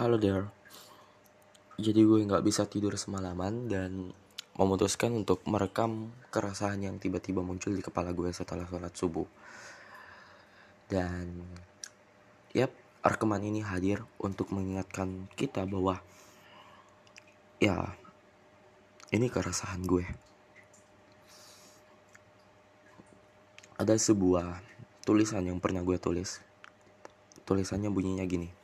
Halo there. Jadi gue nggak bisa tidur semalaman dan memutuskan untuk merekam keresahan yang tiba-tiba muncul di kepala gue setelah sholat subuh. Dan, yap, rekaman ini hadir untuk mengingatkan kita bahwa, ya, ini keresahan gue. Ada sebuah tulisan yang pernah gue tulis. Tulisannya bunyinya gini.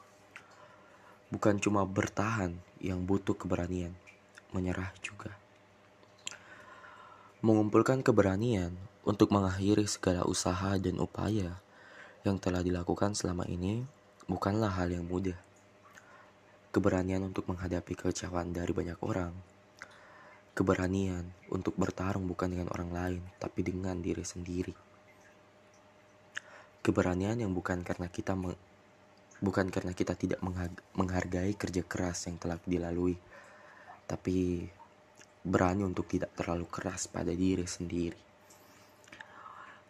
Bukan cuma bertahan yang butuh keberanian, menyerah juga. Mengumpulkan keberanian untuk mengakhiri segala usaha dan upaya yang telah dilakukan selama ini bukanlah hal yang mudah. Keberanian untuk menghadapi kecewaan dari banyak orang. Keberanian untuk bertarung bukan dengan orang lain, tapi dengan diri sendiri. Keberanian yang bukan karena kita bukan karena kita tidak menghargai kerja keras yang telah dilalui, tapi berani untuk tidak terlalu keras pada diri sendiri.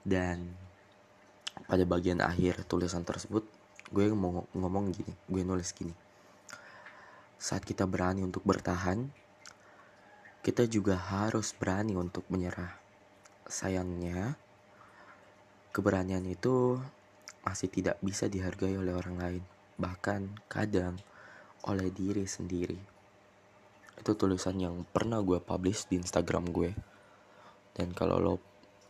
Dan pada bagian akhir tulisan tersebut, gue mau ngomong gini, gue nulis gini. Saat kita berani untuk bertahan, kita juga harus berani untuk menyerah. Sayangnya, keberanian itu masih tidak bisa dihargai oleh orang lain, bahkan kadang oleh diri sendiri. Itu tulisan yang pernah gue publish di Instagram gue. Dan kalau lo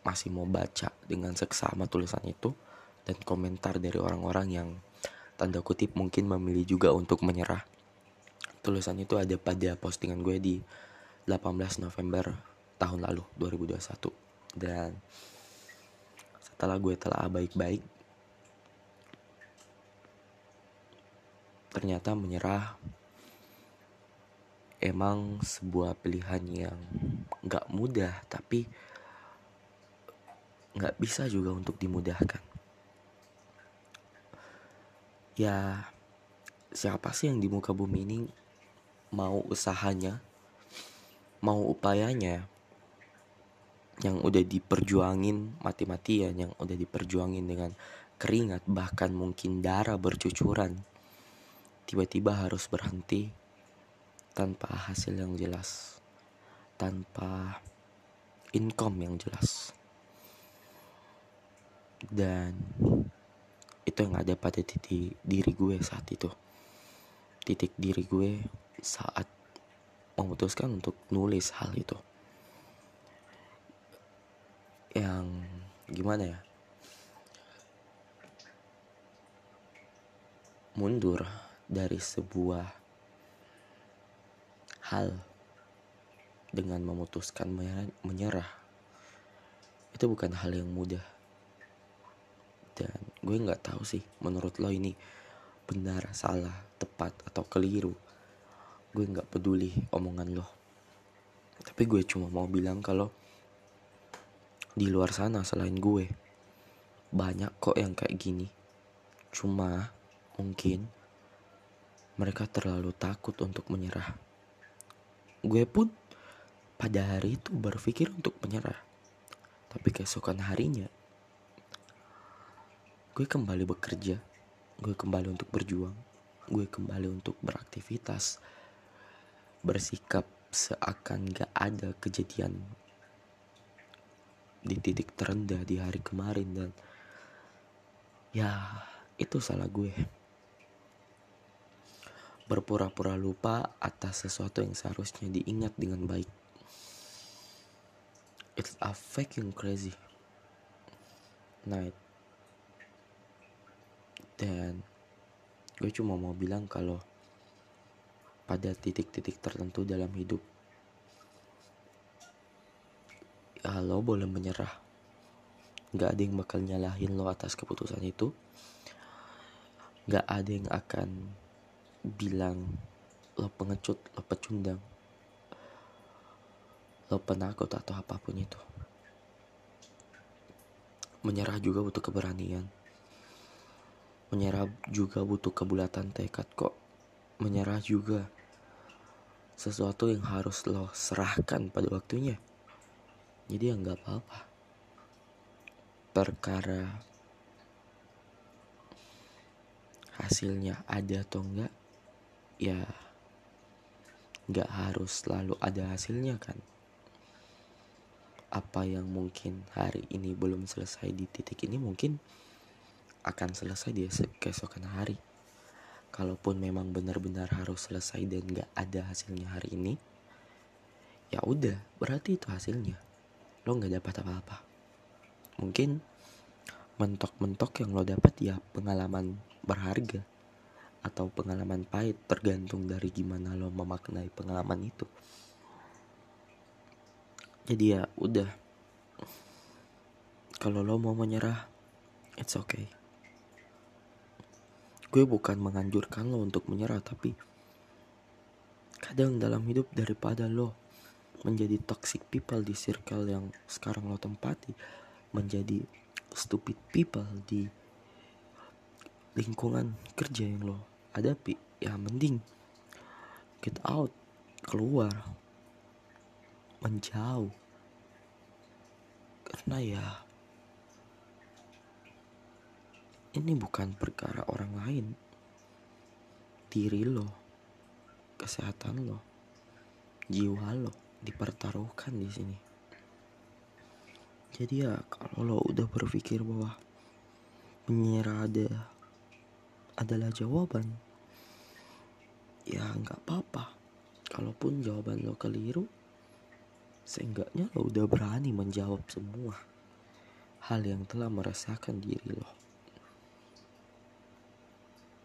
masih mau baca dengan seksama tulisan itu dan komentar dari orang-orang yang tanda kutip mungkin memilih juga untuk menyerah. Tulisan itu ada pada postingan gue di 18 November tahun lalu 2021 dan setelah gue telah baik-baik ternyata menyerah. Emang sebuah pilihan yang nggak mudah tapi nggak bisa juga untuk dimudahkan. Ya siapa sih yang di muka bumi ini mau usahanya mau upayanya? Yang udah diperjuangin mati-matian yang udah diperjuangin dengan keringat bahkan mungkin darah bercucuran tiba-tiba harus berhenti tanpa hasil yang jelas, tanpa income yang jelas. Dan itu yang ada pada titik diri gue saat itu. Titik diri gue saat memutuskan untuk nulis hal itu. Yang gimana ya? Mundur dari sebuah hal dengan memutuskan menyerah itu bukan hal yang mudah. Dan gue nggak tahu sih menurut lo ini benar salah tepat atau keliru. Gue nggak peduli omongan lo. Tapi gue cuma mau bilang kalau di luar sana selain gue banyak kok yang kayak gini. Cuma mungkin mereka terlalu takut untuk menyerah. Gue pun pada hari itu berpikir untuk menyerah. Tapi keesokan harinya, gue kembali bekerja, gue kembali untuk berjuang, gue kembali untuk beraktivitas, bersikap seakan gak ada kejadian di titik terendah di hari kemarin dan ya itu salah gue berpura-pura lupa atas sesuatu yang seharusnya diingat dengan baik. It's a fucking crazy night. Dan gue cuma mau bilang kalau pada titik-titik tertentu dalam hidup ya lo boleh menyerah Gak ada yang bakal nyalahin lo atas keputusan itu Gak ada yang akan bilang lo pengecut, lo pecundang, lo penakut atau apa pun itu. Menyerah juga butuh keberanian. Menyerah juga butuh kebulatan tekad kok. Menyerah juga sesuatu yang harus lo serahkan pada waktunya. Jadi ya nggak apa-apa. Perkara hasilnya ada atau enggak ya nggak harus selalu ada hasilnya kan? Apa yang mungkin hari ini belum selesai di titik ini mungkin akan selesai di keesokan hari. Kalaupun memang benar-benar harus selesai dan nggak ada hasilnya hari ini ya udah berarti itu hasilnya. Lo nggak dapat apa-apa. Mungkin mentok-mentok yang lo dapat ya pengalaman berharga atau pengalaman pahit tergantung dari gimana lo memaknai pengalaman itu. Jadi ya udah. Kalau lo mau menyerah it's okay. Gue bukan menganjurkan lo untuk menyerah tapi kadang dalam hidup daripada lo menjadi toxic people di circle yang sekarang lo tempati menjadi stupid people di lingkungan kerja yang lo hadapi ya mending get out keluar menjauh. Karena ya ini bukan perkara orang lain. Diri lo kesehatan lo jiwa lo dipertaruhkan di sini. Jadi ya kalau lo udah berpikir bahwa menyerah ada adalah jawaban ya nggak apa-apa. Kalaupun jawaban lo keliru seenggaknya lo udah berani menjawab semua hal yang telah meresahkan diri lo